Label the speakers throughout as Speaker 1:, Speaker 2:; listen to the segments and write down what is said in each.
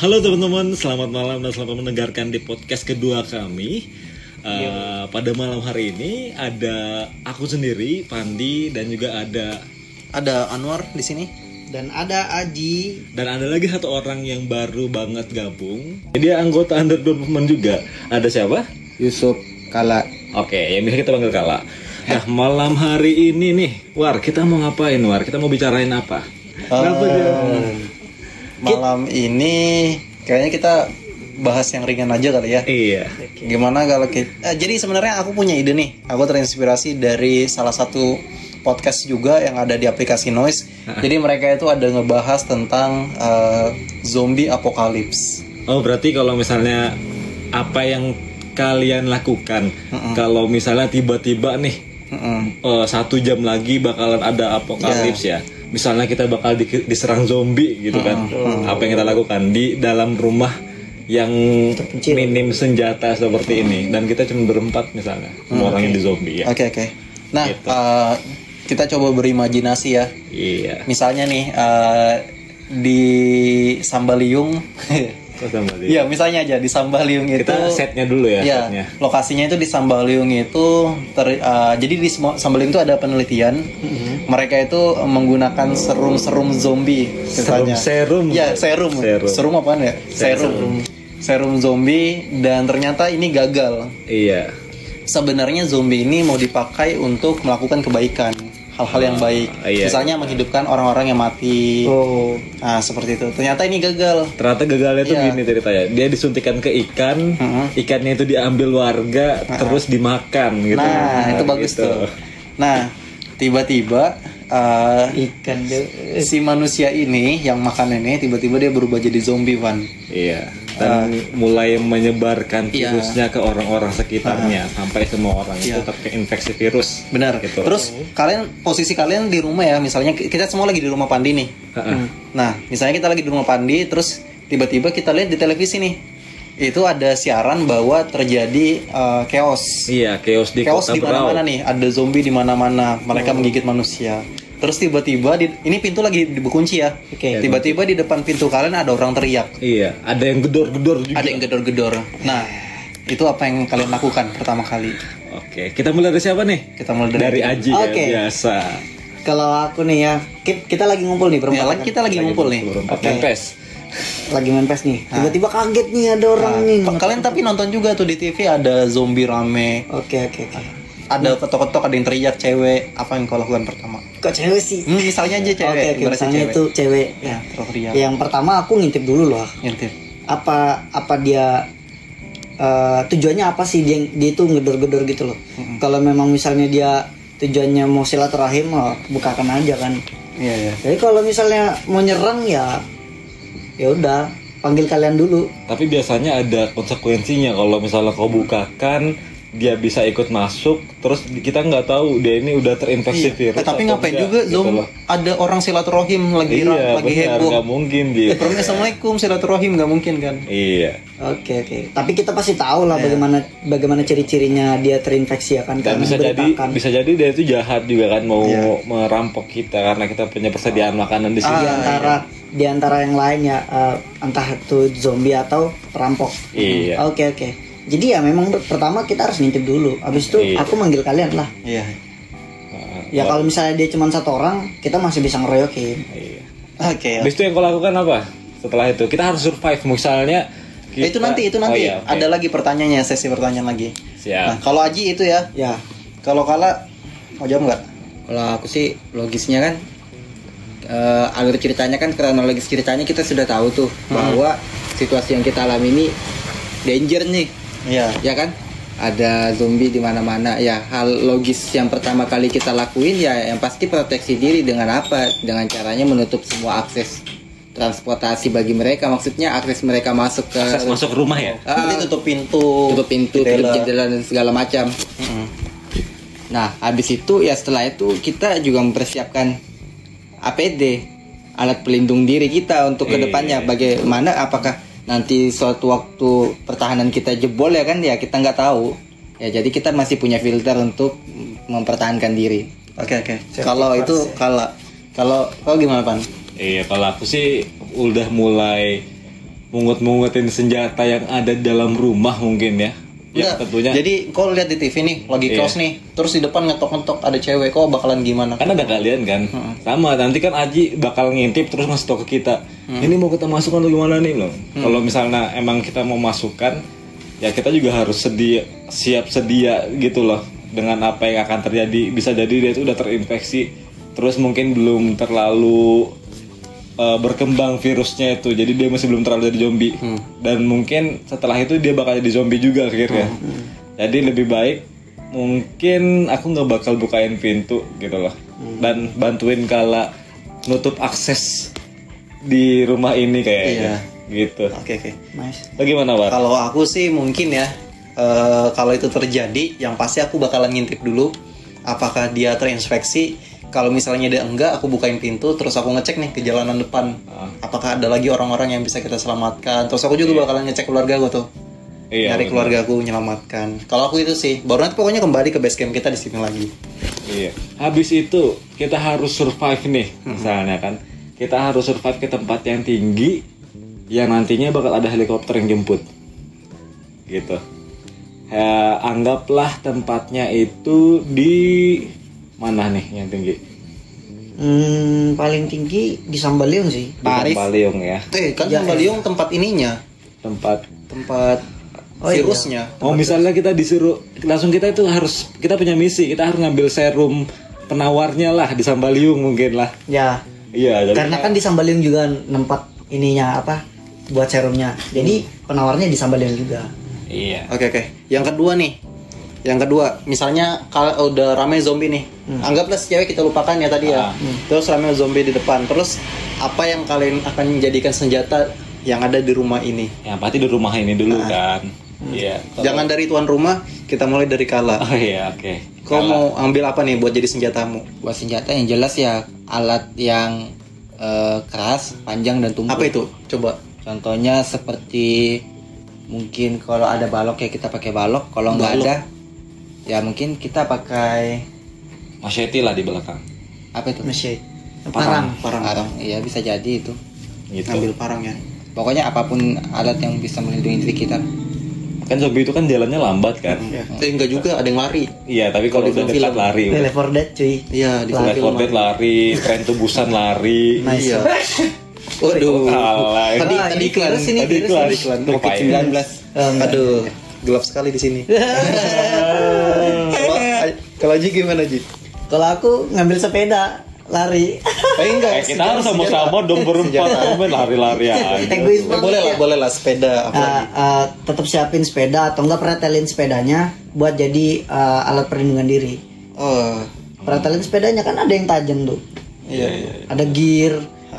Speaker 1: Halo teman-teman, selamat malam dan selamat mendengarkan di podcast kedua kami. Uh, pada malam hari ini ada aku sendiri, Pandi, dan juga ada
Speaker 2: Ada Anwar di sini.
Speaker 3: dan ada Aji
Speaker 1: dan ada lagi satu orang yang baru banget gabung. Dia anggota under development juga. Ada siapa?
Speaker 3: Yusuf Kala
Speaker 1: Oke, yang bisa kita panggil Kala. Nah, malam hari ini nih, War, kita mau ngapain, War? Kita mau bicarain apa? Kenapa dia?
Speaker 2: Malam ini kayaknya kita bahas yang ringan aja kali ya.
Speaker 1: Iya.
Speaker 2: Gimana kalau kita jadi sebenarnya aku punya ide nih. Aku terinspirasi dari salah satu podcast juga yang ada di aplikasi Noise. Jadi mereka itu ada ngebahas tentang eh, zombie apokalips.
Speaker 1: Oh, berarti kalau misalnya apa yang kalian lakukan, kalau misalnya tiba-tiba nih eh, satu jam lagi bakalan ada apokalips ya. Misalnya kita bakal di- diserang zombie gitu kan. Apa yang kita lakukan di dalam rumah yang minim senjata seperti ini dan kita cuma berempat misalnya, semua orang yang di zombie ya.
Speaker 2: Oke oke. Nah
Speaker 1: Gitu.
Speaker 2: eh, kita coba berimajinasi ya.
Speaker 1: Iya.
Speaker 2: Misalnya nih eh, di Sambaliung. Iya, misalnya aja di Sambaliung itu
Speaker 1: Kita setnya dulu ya,
Speaker 2: Iya,
Speaker 1: setnya.
Speaker 2: lokasinya itu di Sambaliung itu ter- uh, jadi di Sambaliung itu ada penelitian.
Speaker 1: Mm-hmm.
Speaker 2: Mereka itu menggunakan serum-serum zombie
Speaker 1: Serum
Speaker 2: ceritanya.
Speaker 1: serum.
Speaker 2: Iya, serum.
Speaker 1: Serum.
Speaker 2: Serum apaan ya? Serum. Serum zombie dan ternyata ini gagal.
Speaker 1: Iya.
Speaker 2: Sebenarnya zombie ini mau dipakai untuk melakukan kebaikan, hal-hal yang baik.
Speaker 1: iya.
Speaker 2: Misalnya menghidupkan orang-orang yang mati.
Speaker 3: oh
Speaker 2: Nah, seperti itu. Ternyata ini gagal.
Speaker 1: Ternyata gagalnya tuh
Speaker 2: Iya.
Speaker 1: gini ceritanya. Dia disuntikan ke ikan,
Speaker 2: Mhm.
Speaker 1: ikannya itu diambil warga, terus dimakan gitu.
Speaker 2: Nah, itu bagus
Speaker 1: gitu.
Speaker 2: tuh. Nah, tiba-tiba uh,
Speaker 3: ikan
Speaker 2: si manusia ini yang makan ini tiba-tiba dia berubah jadi zombie, Van.
Speaker 1: Iya. Dan mulai menyebarkan
Speaker 2: Iya.
Speaker 1: virusnya ke orang-orang sekitarnya sampai semua orang itu
Speaker 2: Iya.
Speaker 1: terinfeksi virus.
Speaker 2: Benar.
Speaker 1: Gitu.
Speaker 2: Terus kalian posisi kalian di rumah ya, misalnya ki- kita semua lagi di rumah Pandi nih.
Speaker 1: Heeh.
Speaker 2: Nah, misalnya kita lagi di rumah Pandi, terus tiba-tiba kita lihat di televisi nih. Itu ada siaran bahwa terjadi uh, chaos.
Speaker 1: Iya, chaos di
Speaker 2: chaos
Speaker 1: kota
Speaker 2: di mana-mana nih, ada zombie di mana-mana, mereka menggigit manusia. Terus tiba-tiba di, ini pintu lagi dikunci ya.
Speaker 3: Oke.
Speaker 2: Tiba-tiba di depan pintu kalian ada orang teriak.
Speaker 1: Iya, ada yang gedor-gedor juga.
Speaker 2: ada yang gedor-gedor. Nah, itu apa yang kalian lakukan pertama kali?
Speaker 1: Oke, kita mulai dari siapa nih?
Speaker 2: Kita mulai dari,
Speaker 1: Dari Aji
Speaker 3: Oke.
Speaker 1: kayak biasa.
Speaker 3: kalau aku nih ya ki- kita lagi ngumpul nih
Speaker 2: Ya,
Speaker 3: berempat
Speaker 2: lagi kita lagi ngumpul nih.
Speaker 3: Oke.
Speaker 1: main PES.
Speaker 3: lagi main pes nih tiba-tiba kaget nih ada orang nih
Speaker 2: Pa- Kalian tapi nonton juga tuh di TV ada zombie rame,
Speaker 3: oke oke oke
Speaker 2: ada ketok-ketok, ada yang teriak cewek. Apa yang kau lakukan pertama?
Speaker 3: kok cewek sih
Speaker 2: Hmm, misalnya aja cewek,
Speaker 3: oke
Speaker 2: ibaratnya
Speaker 3: misalnya
Speaker 2: cewek.
Speaker 3: itu cewek
Speaker 2: Ya, teriak.
Speaker 3: yang pertama aku ngintip dulu loh
Speaker 2: Ngintip.
Speaker 3: apa apa dia eh, tujuannya apa sih dia dia itu ngedor-gedor gitu loh kalau memang misalnya dia tujuannya mau silaturahim oh, bukakan aja kan
Speaker 2: Iya, iya.
Speaker 3: jadi kalau misalnya mau nyerang ya ya udah panggil kalian dulu
Speaker 1: Tapi biasanya ada konsekuensinya kalau misalnya kau bukakan dia bisa ikut masuk terus kita nggak tahu dia ini udah terinfeksi virus
Speaker 2: Eh, tapi ngapain
Speaker 1: enggak,
Speaker 2: juga
Speaker 1: gitu loh.
Speaker 2: Ada orang silaturahim lagi
Speaker 1: iya
Speaker 2: lagi
Speaker 1: benar
Speaker 2: heboh.
Speaker 1: nggak mungkin dia
Speaker 2: Orang assalamualaikum silaturahim nggak mungkin kan?
Speaker 1: iya
Speaker 3: oke oke tapi kita pasti tahu lah bagaimana bagaimana ciri-cirinya dia terinfeksi ya kan
Speaker 1: dan bisa jadi bisa jadi dia itu jahat juga kan mau
Speaker 2: Iya.
Speaker 1: merampok kita karena kita punya persediaan makanan di sini
Speaker 3: antara di antara yang lain ya eh, entah itu zombie atau perampok
Speaker 1: Iya.
Speaker 3: oke oke jadi ya memang pertama kita harus ngintip dulu habis itu
Speaker 1: Iya.
Speaker 3: aku manggil kalian lah
Speaker 2: Iya.
Speaker 3: Ya kalau misalnya dia cuma satu orang kita masih bisa ngeroyokin
Speaker 1: iya.
Speaker 2: Oke.
Speaker 1: Habis itu yang kau lakukan apa setelah itu kita harus survive misalnya kita-
Speaker 2: itu nanti itu
Speaker 1: Oh,
Speaker 2: nanti
Speaker 1: iya, oke.
Speaker 2: ada lagi pertanyaannya sesi pertanyaan lagi.
Speaker 1: siap
Speaker 2: Nah, kalau Aji itu ya,
Speaker 3: ya
Speaker 2: kalau Kala mau jawab nggak?
Speaker 4: Kalau aku sih logisnya kan eh, alur ceritanya kan kronologis ceritanya kita sudah tahu tuh bahwa situasi yang kita alami ini danger nih,
Speaker 2: Iya.
Speaker 4: ya kan? Ada zombie di mana-mana. Ya hal logis yang pertama kali kita lakuin ya yang pasti proteksi diri dengan apa? Dengan caranya menutup semua akses transportasi bagi mereka. Maksudnya akses mereka masuk ke
Speaker 1: akses masuk rumah ya
Speaker 2: Nanti tutup pintu.
Speaker 4: tutup pintu,
Speaker 2: jendela.
Speaker 4: tutup jendela dan segala macam.
Speaker 2: Mm-mm.
Speaker 4: Nah, habis itu ya setelah itu kita juga mempersiapkan APD, alat pelindung diri kita untuk
Speaker 1: Iya.
Speaker 4: ke depannya. Bagaimana apakah nanti suatu waktu pertahanan kita jebol ya kan ya kita nggak tahu. Ya jadi kita masih punya filter untuk mempertahankan diri.
Speaker 2: Oke oke. Kalau itu Kala, kalau kau gimana pan?
Speaker 1: Iya, kalau aku sih udah mulai mungut-mungutin senjata yang ada di dalam rumah mungkin ya. Ya
Speaker 2: Enggak,
Speaker 1: tentunya.
Speaker 2: Jadi kau lihat di TV nih, lagi
Speaker 1: Iya.
Speaker 2: kos nih, terus di depan ngetok-ngetok ada cewek, kau bakalan gimana?
Speaker 1: kan ada kalian kan? Sama nanti kan Aji bakal ngintip terus ngasih tau ke kita ini mau kita masukkan atau gimana nih? Loh. Kalau misalnya emang kita mau masukkan ya kita juga harus sedia siap sedia gitu loh dengan apa yang akan terjadi. Bisa jadi dia itu udah terinfeksi terus mungkin belum terlalu uh, berkembang virusnya itu. Jadi dia masih belum terlalu jadi zombie. Dan mungkin setelah itu dia bakal jadi zombie juga akhirnya. Jadi lebih baik mungkin aku nggak bakal bukain pintu gitu loh. Dan bantuin kala nutup akses di rumah ini kayaknya. Gitu.
Speaker 2: Oke oke.
Speaker 3: Nice.
Speaker 1: bagaimana War?
Speaker 2: Kalau aku sih mungkin ya, eh, kalau itu terjadi, yang pasti aku bakalan ngintip dulu, apakah dia terinfeksi. Kalau misalnya dia enggak, aku bukain pintu, terus aku ngecek nih ke jalanan depan, apakah ada lagi orang-orang yang bisa kita selamatkan. Terus aku juga bakalan ngecek keluarga gue tuh,
Speaker 1: iya
Speaker 2: nyari keluarga aku, menyelamatkan. Kalau aku itu sih, baru nanti pokoknya kembali ke base camp kita di sini lagi.
Speaker 1: Iya. Habis itu kita harus survive nih, misalnya kan. Kita harus survive ke tempat yang tinggi, yang nantinya bakal ada helikopter yang jemput. Gitu. Ya, anggaplah tempatnya itu di mana nih yang tinggi?
Speaker 3: Hmm, paling tinggi di Sambaliung sih.
Speaker 1: Di Baliung ya.
Speaker 2: Eh, kan Sambaliung tempat ininya,
Speaker 1: Tempat
Speaker 2: tempat
Speaker 3: Oh, iya.
Speaker 2: virusnya.
Speaker 1: Oh misalnya kita disuruh langsung kita itu harus kita punya misi kita harus ngambil serum penawarnya lah di Sambaliung mungkin lah.
Speaker 3: Ya,
Speaker 1: Iya
Speaker 3: karena kan di Sambaliung juga nempat ininya apa buat serumnya. Jadi penawarnya di Sambaliung juga.
Speaker 1: iya.
Speaker 2: Oke oke. Yang kedua nih. Yang kedua, misalnya kalau udah rame zombie nih, anggaplah si cewek kita lupakan ya tadi ya. Terus rame zombie di depan. Terus apa yang kalian akan menjadikan senjata yang ada di rumah ini?
Speaker 1: Yang pasti di rumah ini dulu kan. Iya.
Speaker 2: Jangan dari tuan rumah, kita mulai dari kala.
Speaker 1: Oh iya oke.
Speaker 2: Kau mau ambil apa nih buat jadi senjatamu?
Speaker 4: buat senjata yang jelas ya alat yang eh, keras panjang dan tumpul
Speaker 2: Apa itu? Coba.
Speaker 4: contohnya seperti mungkin kalau ada balok ya kita pakai balok kalau nggak ada ya mungkin kita pakai
Speaker 1: Machete lah di belakang.
Speaker 4: apa itu
Speaker 3: Masih parang.
Speaker 2: Parang.
Speaker 4: Parang. iya bisa jadi itu
Speaker 1: Gitu.
Speaker 2: Ambil parang ya.
Speaker 4: pokoknya apa pun alat yang bisa melindungi diri kita
Speaker 1: Kan zombie itu kan jalannya lambat kan.
Speaker 2: Ya. Eh enggak juga, ada yang lari.
Speaker 1: Iya tapi kalau udah dekat lari. udah.
Speaker 3: Left 4 Dead cuy.
Speaker 2: Iya, di
Speaker 1: Left 4 Dead lari, tren tubusan lari.
Speaker 3: Nice.
Speaker 2: Iya. Waduh.
Speaker 1: Kalah.
Speaker 2: Tadi
Speaker 3: Ah,
Speaker 2: tadi
Speaker 3: di
Speaker 2: iklan,
Speaker 3: ini,
Speaker 2: tadi iklan, iklan.
Speaker 1: Covid
Speaker 2: Covid 19. Aduh, gelap sekali di sini. Kalau Ji gimana Ji?
Speaker 3: Kalau aku ngambil sepeda lari.
Speaker 2: Eh enggak.
Speaker 1: Eh, kita harus sama-sama dong berempat main lari-lari aja.
Speaker 3: Egois
Speaker 2: Eh,
Speaker 3: banget.
Speaker 2: boleh lah,
Speaker 3: ya.
Speaker 2: boleh lah sepeda apa
Speaker 3: Uh, uh, tetap siapin sepeda atau enggak pretelin sepedanya buat jadi uh, alat perlindungan diri.
Speaker 2: Oh.
Speaker 3: Pretelin sepedanya kan ada yang tajam tuh.
Speaker 2: Iya, iya.
Speaker 3: Ada gear,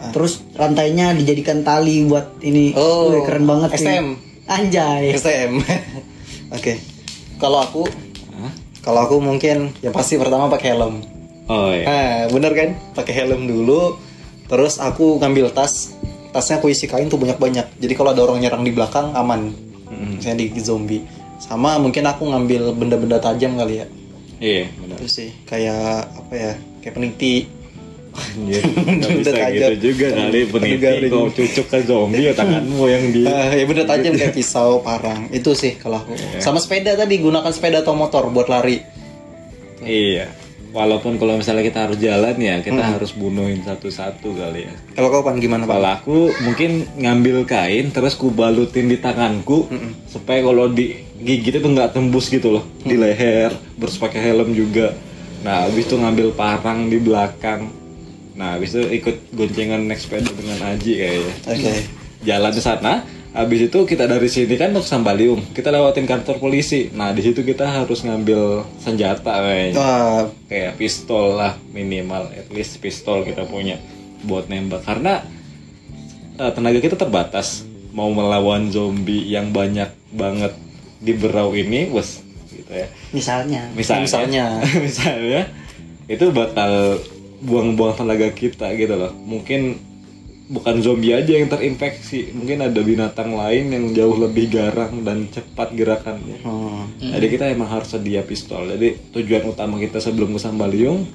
Speaker 3: terus rantainya dijadikan tali buat ini.
Speaker 2: Oh,
Speaker 3: Wih, keren banget.
Speaker 2: STM.
Speaker 3: Anjay.
Speaker 2: STM. Oke. Kalau aku kalau aku mungkin ya pasti pertama pakai helm.
Speaker 1: Oh iya.
Speaker 2: Nah, bener kan? Pakai helm dulu. Terus aku ngambil tas. Tasnya aku isi kain tuh banyak-banyak. Jadi kalau ada orang nyerang di belakang aman. Misalnya di zombie. Sama mungkin aku ngambil benda-benda tajam kali ya.
Speaker 1: Iya, benar.
Speaker 2: Itu sih kayak apa ya? Kayak peniti.
Speaker 1: Anjir, nggak bisa
Speaker 2: Udah tajam.
Speaker 1: gitu juga kali peniti kau cucuk ke zombie ya tanganmu yang di
Speaker 2: Ah, ya benda tajam kayak pisau, parang. Itu sih kalau aku. Sama sepeda tadi gunakan sepeda atau motor buat lari.
Speaker 1: Iya. Walaupun kalau misalnya kita harus jalan ya, kita harus bunuhin satu-satu kali ya.
Speaker 2: Kalau kau pan gimana pak?
Speaker 1: Kalau aku mungkin ngambil kain terus ku balutin di tanganku supaya kalau digigit itu nggak tembus gitu loh di leher, terus pakai helm juga. Nah, habis itu ngambil parang di belakang. Nah, habis itu ikut goncengan naik sepeda dengan Aji kayaknya.
Speaker 2: Oke.
Speaker 1: Jalan ke sana, habis itu kita dari sini kan ke Sambaliung, kita lewatin kantor polisi. Nah, di situ kita harus ngambil senjata kayaknya
Speaker 2: Wah,
Speaker 1: kayak pistol lah minimal at least pistol kita punya buat nembak karena eh, tenaga kita terbatas mau melawan zombie yang banyak banget di berau ini bos gitu ya
Speaker 3: Misalnya.
Speaker 1: misalnya
Speaker 2: Misalnya.
Speaker 1: misalnya itu bakal buang-buang tenaga kita gitu loh. Mungkin bukan zombie aja yang terinfeksi mungkin ada binatang lain yang jauh lebih garang dan cepat gerakannya.
Speaker 2: Hmm.
Speaker 1: jadi kita emang harus sedia pistol. Jadi tujuan utama kita sebelum ke Sambaliung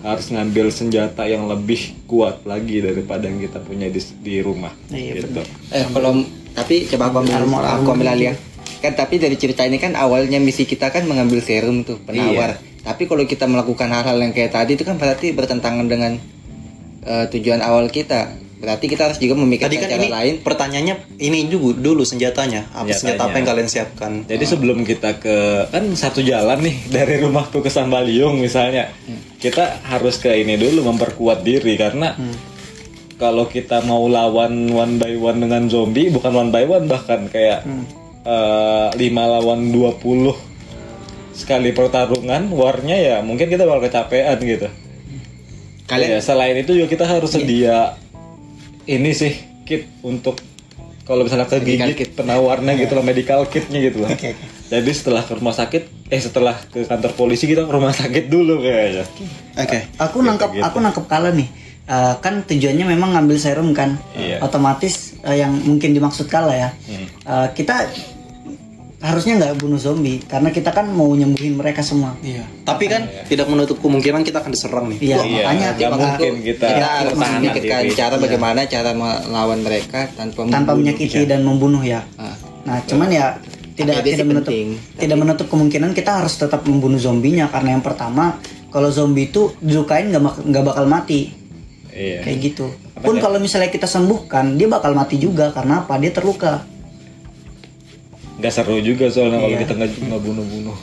Speaker 1: harus ngambil senjata yang lebih kuat lagi daripada yang kita punya di, di rumah
Speaker 3: Iya,
Speaker 1: gitu.
Speaker 4: eh kalau tapi coba aku ambil
Speaker 3: Armor-
Speaker 4: aku ambil alih ya. kan tapi dari cerita ini kan awalnya misi kita kan mengambil serum tuh penawar tapi kalau kita melakukan hal-hal yang kayak tadi itu kan berarti bertentangan dengan eh, tujuan awal kita. Berarti kita harus juga memikirkan
Speaker 2: Tadi kan
Speaker 4: cara
Speaker 2: ini
Speaker 4: lain.
Speaker 2: pertanyaannya ini dulu dulu senjatanya. Apa senjata apa
Speaker 1: Senjatanya.
Speaker 2: yang kalian siapkan?
Speaker 1: Jadi sebelum kita ke kan satu jalan nih dari rumahku ke Sambaliung misalnya, kita harus ke ini dulu memperkuat diri. Karena kalau kita mau lawan one by one dengan zombie bukan one by one bahkan kayak eh, 5 lawan 20 sekali pertarungan warnya ya mungkin kita bakal kecapean gitu.
Speaker 4: kalian
Speaker 1: Ya, selain itu juga kita harus sedia ini sih kit untuk kalau misalnya
Speaker 4: Medical
Speaker 1: kegigit penawarnya gitu loh medical kitnya gitu loh.
Speaker 2: Oke, oke.
Speaker 1: Jadi setelah ke rumah sakit, eh setelah ke kantor polisi kita ke rumah sakit dulu kayaknya.
Speaker 2: Oke.
Speaker 3: Aku nangkep aku nangkep kala nih. Eh, kan tujuannya memang ngambil serum kan.
Speaker 1: Iya.
Speaker 3: Otomatis eh, yang mungkin dimaksud kala ya. Eh, kita harusnya nggak bunuh zombie karena kita kan mau nyembuhin mereka semua.
Speaker 2: Iya. Tapi kan tidak menutup kemungkinan kita akan diserang nih.
Speaker 3: Iya,
Speaker 1: Iya,
Speaker 3: makanya maka-
Speaker 1: mungkin kita
Speaker 4: kita harus memikirkan cara bagaimana cara melawan mereka tanpa
Speaker 3: tanpa
Speaker 4: membunuh.
Speaker 3: menyakiti dan membunuh ya.
Speaker 4: Ah.
Speaker 3: Nah, cuman ya tidak
Speaker 4: Tapi dia
Speaker 3: tidak
Speaker 4: sih
Speaker 3: menutup
Speaker 4: penting.
Speaker 3: tidak menutup kemungkinan kita harus tetap membunuh zombinya karena yang pertama kalau zombie itu dilukain nggak nggak bakal mati
Speaker 1: Iya.
Speaker 3: kayak gitu. Pun kalau misalnya kita sembuhkan dia bakal mati juga karena apa? Dia terluka.
Speaker 1: Nggak seru juga soalnya kalau
Speaker 3: Iya.
Speaker 1: kita nggak nggak bunuh-bunuh.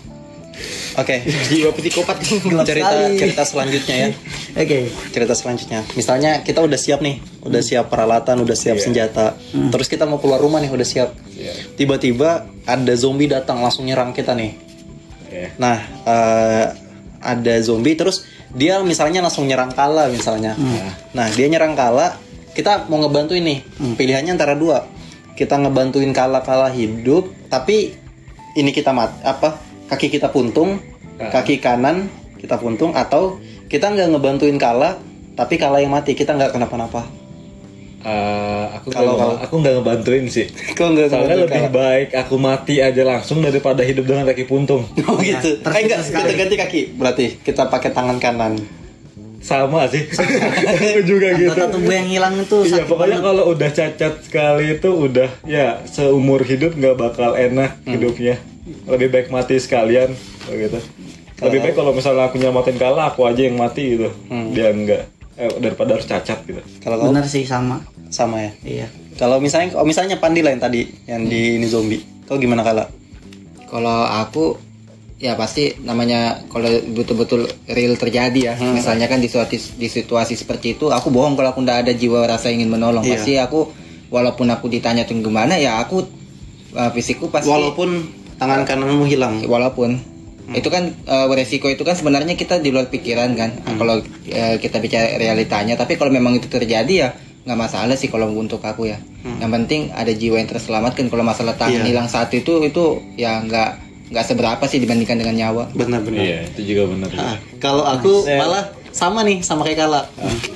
Speaker 2: Oke.
Speaker 4: jiwa psikopat
Speaker 2: cerita
Speaker 3: sekali.
Speaker 2: cerita selanjutnya ya.
Speaker 3: Oke.
Speaker 2: Cerita selanjutnya. Misalnya kita udah siap nih, udah siap peralatan, udah siap senjata. Terus kita mau keluar rumah nih, udah siap. Tiba-tiba ada zombie datang langsung nyerang kita nih.
Speaker 1: Iya.
Speaker 2: Nah, eh, ada zombie terus dia misalnya langsung nyerang kala misalnya. Nah, dia nyerang kala, kita mau ngebantuin nih. Pilihannya antara dua. Kita ngebantuin kala-kala hidup, tapi ini kita mat apa? Kaki kita puntung, kaki kanan kita puntung atau kita nggak ngebantuin kala, tapi kala yang mati, kita nggak kenapa-napa.
Speaker 1: Eh, aku
Speaker 2: Kalau-
Speaker 1: kalau- aku nggak ngebantuin sih.
Speaker 2: Kok nggak
Speaker 1: Soalnya lebih
Speaker 2: Kala?
Speaker 1: baik aku mati aja langsung daripada hidup dengan kaki puntung.
Speaker 2: Oh gitu.
Speaker 3: Tersiksa
Speaker 2: Eh enggak, kita ganti kaki. Berarti kita pakai tangan kanan.
Speaker 1: Sama sih. aku juga gitu.
Speaker 3: Anggota tubuh yang hilang itu
Speaker 1: Iya pokoknya
Speaker 3: banget.
Speaker 1: kalau udah cacat sekali itu udah ya seumur hidup nggak bakal enak hidupnya. Lebih baik mati sekalian gitu. Lebih baik kalau misalnya aku nyamatin kalah aku aja yang mati gitu. Dia enggak eh, daripada harus cacat gitu.
Speaker 2: Kalau kau
Speaker 3: Bener sih sama.
Speaker 2: sama ya.
Speaker 3: Iya.
Speaker 2: Kalau misalnya kalau misalnya Pandi lah yang tadi yang di ini zombie. Kau gimana kala?
Speaker 4: Kalau aku ya pasti namanya kalau betul-betul real terjadi ya. Misalnya kan di situasi di situasi seperti itu aku bohong kalau aku nggak ada jiwa rasa ingin menolong.
Speaker 2: Iya.
Speaker 4: Pasti aku walaupun aku ditanya tuh gimana ya aku uh, fisikku pasti
Speaker 2: Walaupun tangan kananmu hilang.
Speaker 4: walaupun itu kan uh, resiko itu kan sebenarnya kita di luar pikiran kan kalau uh, kita bicara realitanya tapi kalau memang itu terjadi ya nggak masalah sih kalau untuk aku ya yang penting ada jiwa yang terselamatkan kalau masalah tangan
Speaker 2: Iya.
Speaker 4: hilang saat itu itu ya nggak nggak seberapa sih dibandingkan dengan nyawa
Speaker 2: Benar-benar.
Speaker 1: Iya itu juga benar.
Speaker 2: Ah, kalau aku malah sama nih sama kayak Kala.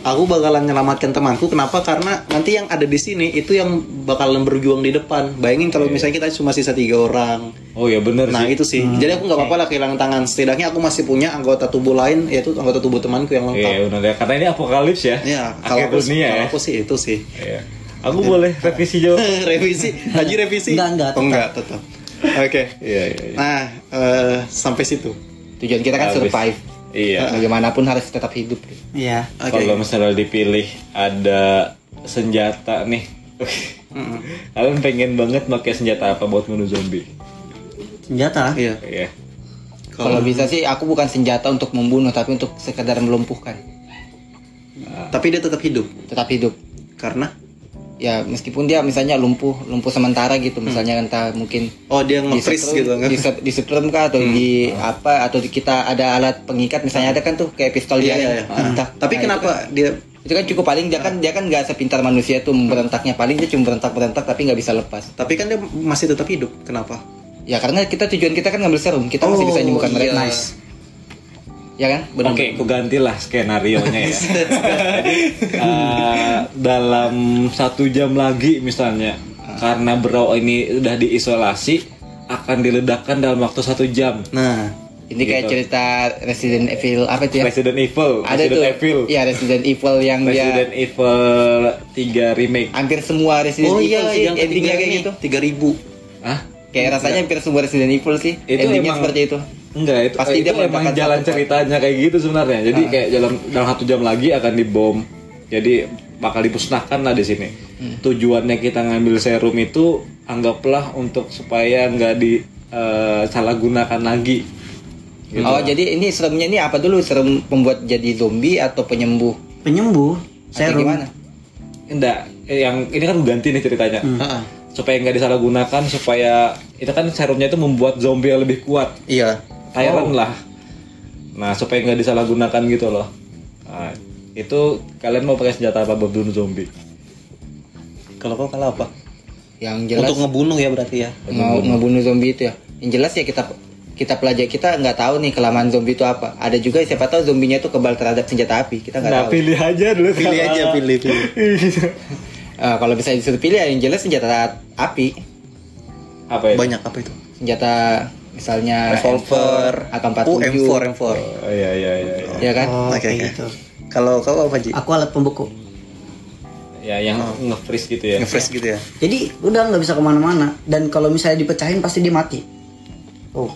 Speaker 2: Aku bakalan nyelamatkan temanku. Kenapa? Karena nanti yang ada di sini itu yang bakalan berjuang di depan. Bayangin kalau misalnya kita cuma sisa tiga orang.
Speaker 1: Oh ya benar
Speaker 2: Nah
Speaker 1: sih.
Speaker 2: itu sih. Jadi aku nggak apa-apa lah kehilangan tangan. Setidaknya aku masih punya anggota tubuh lain, yaitu anggota tubuh temanku yang lengkap.
Speaker 1: Iya benar ya karena ini apokalips ya.
Speaker 2: Ya, kalau aku,
Speaker 1: dunia
Speaker 2: kalau
Speaker 1: ya.
Speaker 2: aku sih itu sih.
Speaker 1: Iya. Aku boleh revisi jawab.
Speaker 2: revisi, Haji revisi.
Speaker 3: Enggak, enggak,
Speaker 2: Oh, enggak, tetap. Oke.
Speaker 1: Iya iya. iya.
Speaker 2: Nah, eh, sampai situ.
Speaker 4: tujuan kita kan
Speaker 1: Habis.
Speaker 4: survive
Speaker 1: Iya.
Speaker 4: bagaimanapun harus tetap hidup
Speaker 3: Iya.
Speaker 2: Oke.
Speaker 1: Kalau misalnya dipilih ada senjata nih. Kalian pengen banget pakai senjata apa buat bunuh zombie?
Speaker 3: Senjata.
Speaker 2: Iya.
Speaker 1: Iya.
Speaker 4: kalau bisa sih aku bukan senjata untuk membunuh tapi untuk sekedar melumpuhkan
Speaker 2: Tapi dia tetap hidup
Speaker 4: tetap hidup
Speaker 2: karena
Speaker 4: ya meskipun dia misalnya lumpuh lumpuh sementara gitu misalnya entah mungkin
Speaker 2: oh dia nge-freeze gitu kan.
Speaker 4: di, set- di setrum kah atau di apa atau di- kita ada alat pengikat misalnya ada kan tuh kayak pistol
Speaker 2: Iya,
Speaker 4: dia
Speaker 2: iya, iya.
Speaker 4: entah
Speaker 2: Tapi
Speaker 4: Nah,
Speaker 2: kenapa dia
Speaker 4: itu kan cukup paling dia kan dia kan nggak sepintar manusia tuh berentaknya paling dia cuma berentak berentak tapi nggak bisa lepas
Speaker 2: tapi kan dia masih tetap hidup. Kenapa?
Speaker 4: ya karena kita tujuan kita kan ngambil serum kita masih bisa nyembuhkan
Speaker 2: iya.
Speaker 4: mereka ya kan benar
Speaker 1: Oke, aku gantilah skenario nya ya. Jadi dalam satu jam lagi misalnya, karena bro ini udah diisolasi, akan diledakkan dalam waktu satu jam.
Speaker 2: Nah,
Speaker 4: Ini kayak
Speaker 1: Gitu.
Speaker 4: cerita Resident Evil apa itu ya?
Speaker 1: Resident Evil,
Speaker 4: Ada
Speaker 1: Resident
Speaker 4: tuh.
Speaker 1: Evil,
Speaker 4: Iya, Resident Evil yang
Speaker 1: Resident
Speaker 4: dia
Speaker 1: Evil 3 remake.
Speaker 4: hampir semua Resident
Speaker 2: Oh
Speaker 4: Evil
Speaker 2: iya,
Speaker 4: sih
Speaker 2: yang
Speaker 4: endingnya kayak gitu.
Speaker 2: tiga ribu.
Speaker 1: Hah?
Speaker 4: Kayak rasanya hampir semua Resident Evil sih.
Speaker 1: Itu
Speaker 4: endingnya
Speaker 1: emang-
Speaker 4: seperti itu.
Speaker 1: Enggak, itu,
Speaker 4: Pasti
Speaker 1: itu
Speaker 4: dia
Speaker 1: emang
Speaker 4: meletakkan
Speaker 1: jalan ceritanya kayak gitu sebenarnya. Jadi kayak dalam dalam satu jam lagi akan dibom. Jadi bakal dimusnahkan lah di sini. Tujuannya kita ngambil serum itu anggaplah untuk supaya nggak disalahgunakan lagi. Gitu.
Speaker 4: Oh, jadi ini serumnya ini apa dulu? Serum pembuat jadi zombie atau penyembuh?
Speaker 3: Penyembuh,
Speaker 4: Atau
Speaker 3: serum.
Speaker 4: gimana?
Speaker 1: Enggak, eh, yang ini kan ganti nih ceritanya.
Speaker 2: Heeh.
Speaker 1: Supaya nggak disalahgunakan, supaya itu kan serumnya itu membuat zombie yang lebih kuat.
Speaker 2: Iya.
Speaker 1: Tyrant lah. Nah, supaya nggak disalahgunakan gitu loh. Nah, itu kalian mau pakai senjata apa buat bunuh zombie?
Speaker 2: Kalau kau kalah apa?
Speaker 4: Yang jelas
Speaker 2: Untuk ngebunuh ya berarti ya.
Speaker 4: mau ngebunuh zombie itu ya. Yang jelas ya kita kita pelajari kita nggak tahu nih kelemahan zombie itu apa. Ada juga siapa tahu zombinya itu kebal terhadap senjata api. Kita nggak
Speaker 1: Nah,
Speaker 4: tahu.
Speaker 1: pilih aja dulu.
Speaker 2: Pilih aja, pilih, pilih.
Speaker 4: Eh, kalau bisa disuruh pilih ya yang jelas senjata api.
Speaker 1: apa ya?
Speaker 2: Banyak apa itu?
Speaker 4: Senjata misalnya
Speaker 2: Revolver.
Speaker 4: AK-47.
Speaker 2: Oh, M4, M4.
Speaker 1: Oh, iya iya iya. iya.
Speaker 4: Ya kan?
Speaker 3: Oh,
Speaker 2: Oke,
Speaker 3: kayak
Speaker 2: oke.
Speaker 3: gitu.
Speaker 2: Kalau kau apa Ji?
Speaker 3: Aku alat pembeku.
Speaker 1: Ya, yang nge-freeze gitu ya.
Speaker 2: Nge-freeze gitu ya.
Speaker 3: Jadi udah nggak bisa ke mana-mana. Dan kalau misalnya dipecahin pasti dia mati. Oh,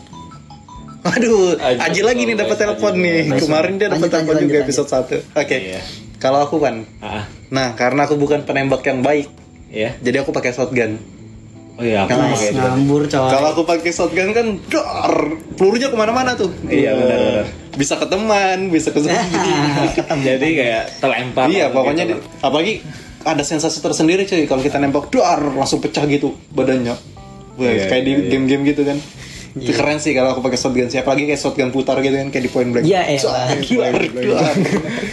Speaker 2: Waduh,
Speaker 1: Aji,
Speaker 2: Aji lagi nih dapat telepon nih. Kemarin dia dapat telepon juga
Speaker 3: lanjut.
Speaker 2: episode 1. Oke.
Speaker 1: Iya.
Speaker 2: Kalau aku kan,
Speaker 1: Ah,
Speaker 2: nah karena aku bukan penembak yang baik,
Speaker 1: iya.
Speaker 2: jadi aku pakai shotgun.
Speaker 1: Oh iya, aku
Speaker 3: nice,
Speaker 1: pakai juga.
Speaker 3: ngambur coy.
Speaker 2: Kalau aku pakai shotgun kan, dar, pelurunya ke mana-mana tuh.
Speaker 1: Iya, benar, benar.
Speaker 2: Bisa ke teman, bisa ke.
Speaker 1: Jadi kayak terlempar.
Speaker 2: iya,
Speaker 1: gitu
Speaker 2: pokoknya
Speaker 1: loh.
Speaker 2: di- apalagi ada sensasi tersendiri cuy kalau kita nembak dar langsung pecah gitu badannya. Wah,
Speaker 1: Iya,
Speaker 2: kayak di
Speaker 1: iya, iya.
Speaker 2: game-game gitu kan. Itu keren sih kalau aku pakai shotgun sih, apalagi kayak shotgun putar gitu kan kayak di point blank.
Speaker 3: Ya elah.
Speaker 2: Dar, dar.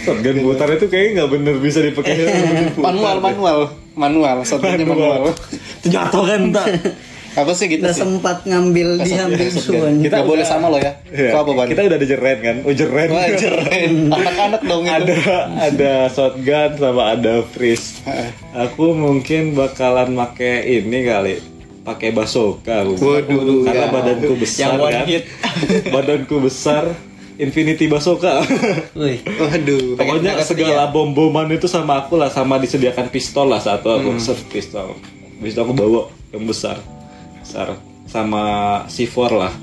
Speaker 1: Shotgun putar itu kayaknya nggak bener bisa dipakai.
Speaker 2: manual, manual, manual, shotgunnya manual.
Speaker 1: Itu jatuh kan tak?
Speaker 2: Apa sih gitu
Speaker 3: Udah
Speaker 2: sih?
Speaker 3: sempat ngambil diambil duluan.
Speaker 2: Kita nggak boleh sama lo ya.
Speaker 1: Iya.
Speaker 2: Kau apa ban?
Speaker 1: Kita udah dijeren kan? Oh jeren.
Speaker 2: Wah, jeren. Anak-anak dong itu.
Speaker 1: ada ada shotgun sama ada freeze. Aku mungkin bakalan make ini kali, pakai basoka. aku.
Speaker 2: Waduh,
Speaker 1: karena
Speaker 2: ya.
Speaker 1: badanku besar
Speaker 2: Yang one
Speaker 1: kan.
Speaker 2: hit.
Speaker 1: badanku besar. Infinity basoka.
Speaker 3: Wih.
Speaker 2: Waduh.
Speaker 1: Pokoknya segala
Speaker 2: dia.
Speaker 1: bom-boman itu sama aku lah, sama disediakan pistol lah satu aku set pistol. Habis itu aku bawa yang besar, besar sama C4 lah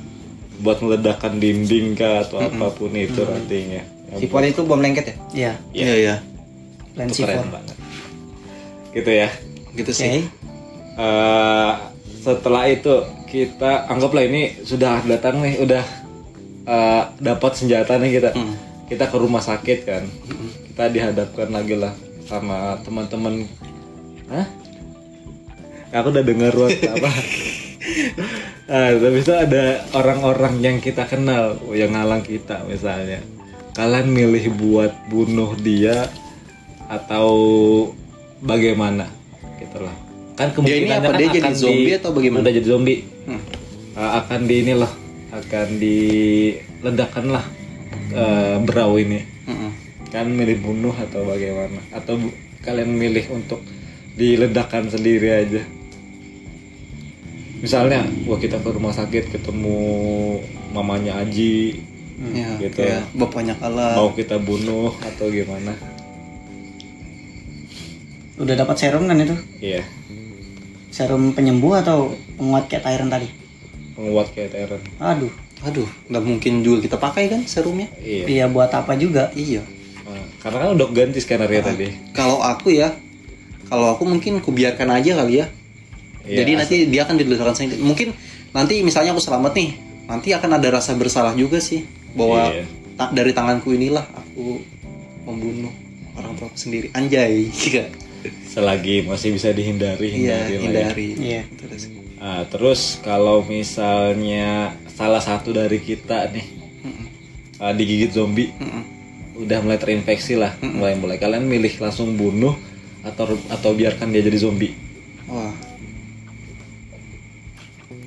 Speaker 1: buat meledakkan dinding kah atau apa pun itu nantinya.
Speaker 4: Si Pon itu bom lengket ya?
Speaker 3: Iya,
Speaker 2: Iya, iya.
Speaker 3: plan
Speaker 1: Itu keren
Speaker 3: C4.
Speaker 1: banget. Gitu ya.
Speaker 2: Gitu sih.
Speaker 1: Eh, setelah itu kita anggaplah ini sudah datang nih, udah eh, dapat senjata nih kita. Kita ke rumah sakit kan. Kita dihadapkan lagi lah sama teman-teman. Hah? Aku udah dengar buat apa? Ah, tapi itu ada orang-orang yang kita kenal yang ngalang kita misalnya. Kalian milih buat bunuh dia atau bagaimana gitu lah. Kan
Speaker 2: Dia ini
Speaker 1: kemungkinannya
Speaker 2: apa?
Speaker 1: kan
Speaker 2: Dia jadi zombie
Speaker 1: di-
Speaker 2: atau bagaimana?
Speaker 1: Udah jadi zombie.
Speaker 2: Hmm.
Speaker 1: Ah, akan di inilah akan diledakkan lah eh, berau ini.
Speaker 2: Mm-mm.
Speaker 1: Kan milih bunuh atau bagaimana? Atau bu- kalian milih untuk diledakkan sendiri aja? Misalnya, wah kita ke rumah sakit ketemu mamanya Aji,
Speaker 2: Ya,
Speaker 1: Gitu.
Speaker 2: ya. Bapaknya kalah.
Speaker 1: mau kita bunuh atau gimana?
Speaker 3: Udah dapat serum kan itu?
Speaker 1: Iya,
Speaker 3: Serum penyembuh atau penguat kayak Tyrant tadi?
Speaker 1: penguat kayak Teren.
Speaker 3: Aduh,
Speaker 2: Aduh, nggak mungkin juga kita pakai kan serumnya?
Speaker 1: Iya.
Speaker 3: iya buat apa juga?
Speaker 2: Iya.
Speaker 1: Nah, karena kan udah ganti skenario tadi.
Speaker 2: Kalau aku ya, kalau aku mungkin kubiarkan aja kali ya.
Speaker 1: Iya,
Speaker 2: Jadi nanti dia akan diledakan sendiri. Mungkin nanti misalnya aku selamat nih, nanti akan ada rasa bersalah juga sih bahwa
Speaker 1: Iya.
Speaker 2: ta- dari tanganku inilah aku membunuh orang tua sendiri. Anjay, iya.
Speaker 1: Selagi masih bisa dihindari,
Speaker 2: Iya,
Speaker 1: hindari lah ya.
Speaker 2: hindari.
Speaker 3: Iya.
Speaker 2: Terus.
Speaker 1: Nah, terus kalau misalnya salah satu dari kita nih uh, digigit zombie,
Speaker 2: Mm-mm.
Speaker 1: udah mulai terinfeksi lah, mulai mulai kalian milih langsung bunuh atau atau biarkan dia jadi zombie.
Speaker 2: Wah,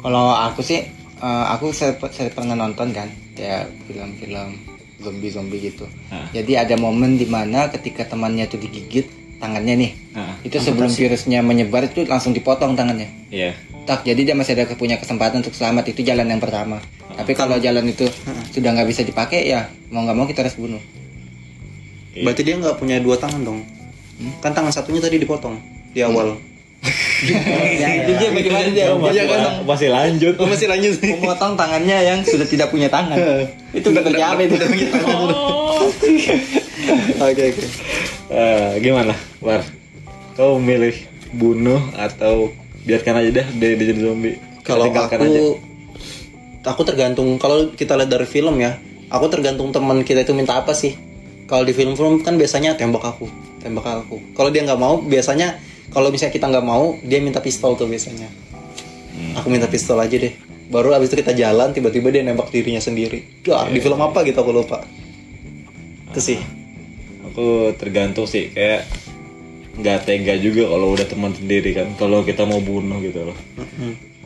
Speaker 4: Kalau aku sih, eh, aku saya, saya pernah nonton kan, kayak film-film zombie-zombie gitu.
Speaker 1: Ah.
Speaker 4: Jadi ada momen di mana ketika temannya tuh digigit tangannya nih,
Speaker 1: Ah,
Speaker 4: itu sebelum virusnya menyebar itu langsung dipotong tangannya.
Speaker 1: Iya.
Speaker 4: Tak, jadi dia masih ada punya kesempatan untuk selamat itu jalan yang pertama. Tapi kalau jalan itu sudah nggak bisa dipakai ya mau nggak mau kita harus bunuh
Speaker 2: Berarti dia nggak punya dua tangan dong. Kan tangan satunya tadi dipotong di awal.
Speaker 4: Dia bagaimana dia
Speaker 1: masih, masih lanjut.
Speaker 2: Oh, masih lanjut.
Speaker 4: memotong tangannya yang sudah tidak punya tangan. Itu kerja apa itu
Speaker 2: Oke oke.
Speaker 1: Eh, gimana War kau milih bunuh atau biarkan aja dah dia, jadi zombie.
Speaker 2: Kalau aku
Speaker 1: aja.
Speaker 2: aku tergantung kalau kita lihat dari film ya, aku tergantung teman kita itu minta apa sih. Kalau di film-film kan biasanya tembak aku, tembak aku. Kalau dia nggak mau, biasanya kalau misalnya kita nggak mau, dia minta pistol tuh biasanya. Aku minta pistol aja deh. Baru abis itu kita jalan, tiba-tiba dia nembak dirinya sendiri. Wah, di film apa gitu aku lupa. Itu sih.
Speaker 1: aku tergantung sih kayak nggak tega juga kalau udah teman sendiri kan kalau kita mau bunuh gitu loh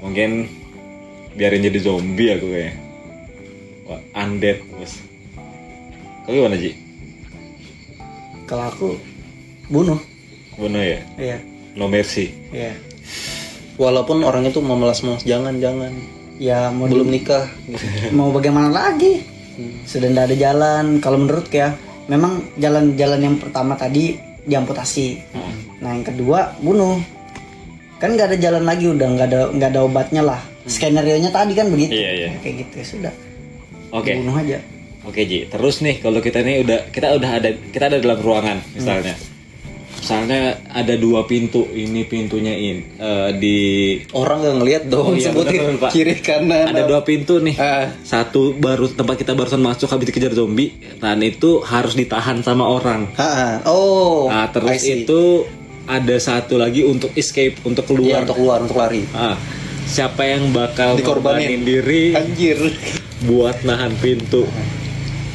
Speaker 1: mungkin biarin jadi zombie aku kayak Wah, undead bos kau gimana Ji?
Speaker 3: Kalau aku bunuh.
Speaker 1: bunuh ya?
Speaker 3: Iya.
Speaker 1: No mercy
Speaker 3: Iya.
Speaker 2: Walaupun orang itu memelas-melas, jangan jangan.
Speaker 3: Ya mau
Speaker 2: Belum nikah.
Speaker 3: mau bagaimana lagi? Sudah tidak ada jalan. Kalau menurut ya, memang jalan-jalan yang pertama tadi diamputasi. Nah yang kedua bunuh. Kan nggak ada jalan lagi udah nggak ada nggak ada obatnya lah. Skenario nya tadi kan begitu.
Speaker 1: Iya, iya.
Speaker 3: Kayak gitu ya sudah.
Speaker 1: oke
Speaker 3: Bunuh aja.
Speaker 1: Oke Ji, terus nih kalau kita nih udah kita udah ada kita ada dalam ruangan misalnya, misalnya ada dua pintu, ini pintunya in eh, di
Speaker 2: Orang nggak ngelihat dong,
Speaker 1: Oh iya,
Speaker 2: sebutin
Speaker 1: bener, Pak.
Speaker 2: kiri kanan.
Speaker 1: ada dua pintu nih,
Speaker 2: Ah.
Speaker 1: satu baru tempat kita barusan masuk habis dikejar zombie, dan itu harus ditahan sama orang.
Speaker 2: Ha, oh.
Speaker 1: Nah terus itu ada satu lagi untuk escape untuk
Speaker 2: Iya,
Speaker 1: keluar.
Speaker 2: untuk keluar, untuk lari.
Speaker 1: Ah, siapa yang bakal
Speaker 2: Dikorbanin.
Speaker 1: diri
Speaker 2: Anjir.
Speaker 1: buat nahan pintu?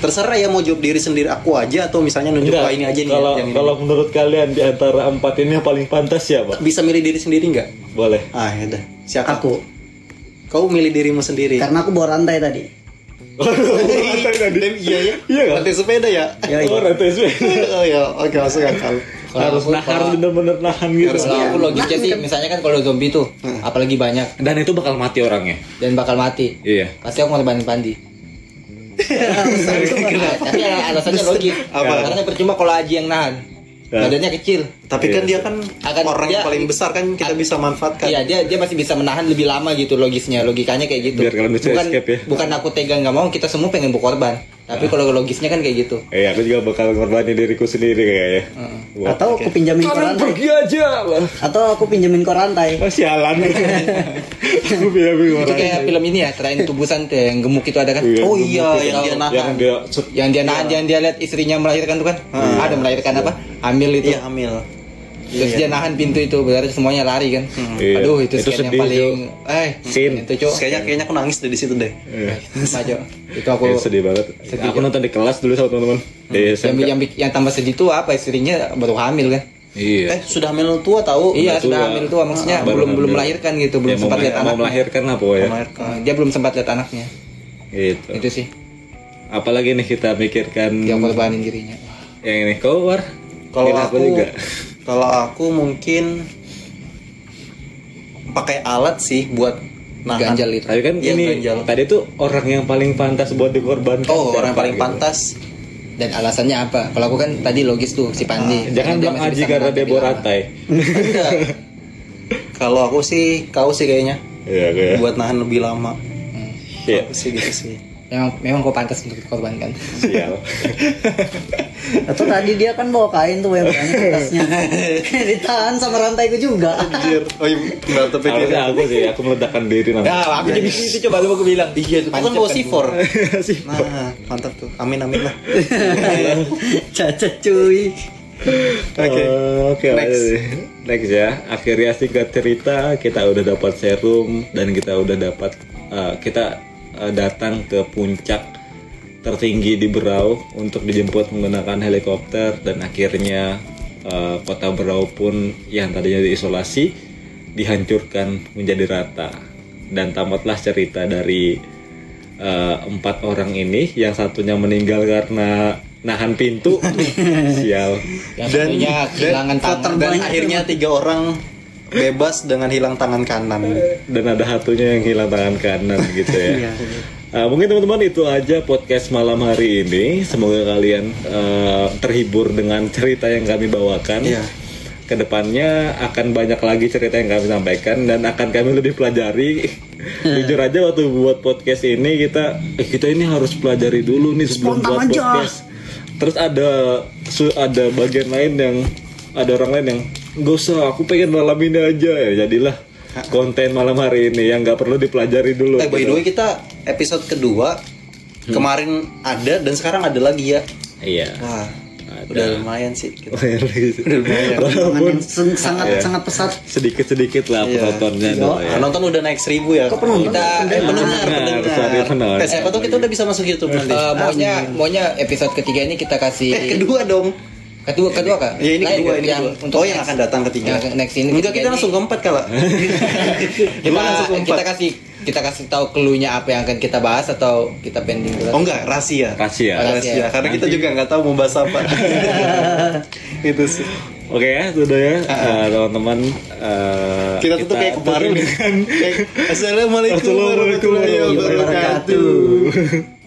Speaker 2: Terserah ya mau jawab diri sendiri aku aja atau misalnya nunjuk
Speaker 1: Enggak,
Speaker 2: "Wah, ini aja nih
Speaker 1: Kalau
Speaker 2: yang ini.
Speaker 1: kalau menurut kalian di antara empat ini yang paling pantas siapa?
Speaker 2: bisa milih diri sendiri nggak?
Speaker 1: Boleh.
Speaker 2: Ah, ya udah. Siapa?
Speaker 3: Aku.
Speaker 2: Kau milih dirimu sendiri.
Speaker 3: Karena aku bawa rantai tadi.
Speaker 1: Rantai tadi.
Speaker 2: Iya ya.
Speaker 1: Iya kan?
Speaker 2: Rantai sepeda ya.
Speaker 3: Ya,
Speaker 1: Oh, rantai sepeda.
Speaker 2: oh ya, oke masuk akal.
Speaker 1: harus nah, harus bener-bener nahan gitu.
Speaker 2: Harus
Speaker 4: aku logiknya sih misalnya kan kalau zombie tuh apalagi banyak
Speaker 1: Dan itu bakal mati orangnya.
Speaker 4: dan bakal mati
Speaker 1: Iya.
Speaker 4: pasti aku ngorbanin Pandi tapi alasannya logis
Speaker 2: Apa?
Speaker 4: karena percuma kalau Aji yang nahan
Speaker 1: Ya.
Speaker 4: badannya kecil
Speaker 2: Tapi kan dia kan
Speaker 4: Akan-
Speaker 2: orang yang paling besar kan kita bisa manfaatkan.
Speaker 4: Iya dia dia masih bisa menahan lebih lama gitu logisnya logikanya kayak gitu.
Speaker 1: Biar kalian bisa
Speaker 4: bukan,
Speaker 1: escape ya.
Speaker 4: Bukan aku tega nggak mau kita semua pengen berkorban. Tapi kalau logisnya kan kayak gitu.
Speaker 1: Eh, aku juga bakal ngorbanin diriku sendiri kayaknya. Wah.
Speaker 3: Atau aku pinjamin rantai.
Speaker 1: pergi aja lah.
Speaker 3: Atau aku pinjamin kau rantai.
Speaker 1: Oh, sialan. aku bilang
Speaker 4: Itu
Speaker 1: orang.
Speaker 4: kayak film ini ya, terain tubusan tuh yang gemuk itu ada kan.
Speaker 2: Oh iya, yang dia nahan.
Speaker 1: Yang dia set-
Speaker 4: Yang dia nahan, yang dia lihat istrinya melahirkan tuh kan. Ada melahirkan apa? Hamil itu.
Speaker 2: Iya, hamil.
Speaker 4: Terus dia nahan pintu itu, berarti semuanya lari kan.
Speaker 1: Iya.
Speaker 4: Aduh, itu,
Speaker 1: Itu
Speaker 4: scan yang
Speaker 1: sedih,
Speaker 4: paling eh
Speaker 1: Scene.
Speaker 4: itu cok.
Speaker 2: Kayaknya kayaknya aku nangis dari situ deh.
Speaker 1: Iya.
Speaker 4: Maju. Itu aku
Speaker 1: Eh, sedih banget. aku nonton di kelas dulu sama teman-teman. Di
Speaker 4: yang,
Speaker 1: SMK.
Speaker 4: yang, yang tambah sedih tuh apa istrinya baru hamil kan.
Speaker 1: Iya.
Speaker 2: Eh, sudah hamil tua tahu?
Speaker 4: Iya
Speaker 1: Udah
Speaker 4: sudah
Speaker 1: tua.
Speaker 4: hamil tua maksudnya
Speaker 1: Ah,
Speaker 4: belum belum melahirkan gitu belum
Speaker 1: Ya,
Speaker 4: sempat lihat
Speaker 1: melahir- mau
Speaker 4: anaknya.
Speaker 1: melahirkan apa ya?
Speaker 2: Melahirkan.
Speaker 4: Dia belum sempat lihat anaknya
Speaker 1: Gitu.
Speaker 4: itu sih
Speaker 1: Apalagi nih kita pikirkan
Speaker 4: yang korbanin dirinya.
Speaker 1: yang ini kau war.
Speaker 2: Kalau aku,
Speaker 1: juga.
Speaker 2: Kalau aku mungkin pakai alat sih buat nahan.
Speaker 4: Ganjal itu.
Speaker 1: Tapi kan
Speaker 2: Iya,
Speaker 1: ini
Speaker 2: ganjal.
Speaker 1: tadi tuh orang yang paling pantas buat dikorbankan.
Speaker 2: Oh, orang yang paling
Speaker 1: gitu.
Speaker 2: pantas.
Speaker 4: Dan alasannya apa? Kalau aku kan tadi logis tuh si Pandi.
Speaker 1: Jangan
Speaker 4: Karena dia
Speaker 1: bilang Aji karena dia rantai.
Speaker 2: Enggak. Kalau aku sih kau sih kayaknya
Speaker 1: Iya, kayak.
Speaker 2: buat nahan lebih lama.
Speaker 1: Iya.
Speaker 2: Aku sih gitu sih.
Speaker 4: Memang memang kau pantas untuk dikorbankan.
Speaker 1: Sial.
Speaker 3: Atau tadi dia kan bawa kain tuh yang banyak atasnya. Ditahan sama rantaiku juga.
Speaker 2: Anjir. Oh iya, enggak tapi
Speaker 1: Harusnya aku sih, aku meledakkan diri nanti.
Speaker 4: Ya, aku jadi itu coba lu aku bilang.
Speaker 2: Iya, itu kan bawa
Speaker 4: kan.
Speaker 2: C4.
Speaker 1: sih.
Speaker 2: Nah, mantap tuh. Amin amin lah.
Speaker 3: Cacat cuy.
Speaker 2: Oke.
Speaker 1: Oh, Oke,
Speaker 2: Next.
Speaker 1: next ya. Akhirnya singkat cerita kita udah dapat serum dan kita udah dapat eh, kita eh, datang ke puncak tertinggi di Berau untuk dijemput menggunakan helikopter dan akhirnya eh, kota Berau pun yang tadinya diisolasi dihancurkan menjadi rata. Dan tamatlah cerita dari eh, empat orang ini. Yang satunya meninggal karena nahan pintu. Sial.
Speaker 4: Yang
Speaker 2: Dan,
Speaker 4: kehilangan
Speaker 2: dan,
Speaker 4: tangan
Speaker 2: dan akhirnya tiga orang bebas dengan hilang tangan kanan.
Speaker 1: dan ada hatunya yang hilang tangan kanan gitu ya. Uh, mungkin teman-teman itu aja podcast malam hari ini. Semoga kalian uh, terhibur dengan cerita yang kami bawakan.
Speaker 2: Iya.
Speaker 1: Ke depannya akan banyak lagi cerita yang kami sampaikan dan akan kami lebih pelajari. Jujur aja waktu buat podcast ini kita, eh kita ini harus pelajari dulu nih sebelum buat podcast. Terus ada ada bagian lain yang ada orang lain yang gak usah, aku pengen malam ini aja ya jadilah konten malam hari ini yang nggak perlu dipelajari dulu.
Speaker 2: Eh by the way kita episode kedua kemarin ada dan sekarang ada lagi ya.
Speaker 1: Iya.
Speaker 2: Wah, udah lumayan sih. Gitu.
Speaker 3: Perkembangan yang sen- sangat sangat pesat.
Speaker 1: sedikit sedikit lah penontonnya dong ya.
Speaker 2: Penonton udah naik seribu ya.
Speaker 3: penonton?
Speaker 2: Kita eh, pendengar,
Speaker 1: Pendengar, sorry,
Speaker 2: pendengar.
Speaker 1: pendengar.
Speaker 2: Eh, siapa tuh kita udah bisa masuk YouTube nanti.
Speaker 4: Eh, maunya maunya episode ketiga ini kita kasih
Speaker 2: Eh kedua dong.
Speaker 4: Kedua kedua kak
Speaker 2: Ya ini
Speaker 4: Lain,
Speaker 2: kedua ini
Speaker 4: yang
Speaker 2: kedua.
Speaker 4: untuk
Speaker 2: oh yang
Speaker 4: next.
Speaker 2: akan datang ketiga.
Speaker 4: Yang next ini
Speaker 2: Enggak kita
Speaker 4: ini.
Speaker 2: langsung keempat kala.
Speaker 4: kita,
Speaker 2: Gimana langsung keempat?
Speaker 4: kita kasih kita kasih tahu clue-nya apa yang akan kita bahas atau kita pending dulu
Speaker 2: Oh enggak, rahasia.
Speaker 1: Rahasia.
Speaker 2: Rahasia. Karena kita juga nggak tahu mau bahas apa. Itu sih.
Speaker 1: Oke ya, sudah ya eh, teman-teman. eh,
Speaker 2: Kita tutup kayak kemarin
Speaker 1: dengan
Speaker 2: Assalamualaikum warahmatullahi wabarakatuh.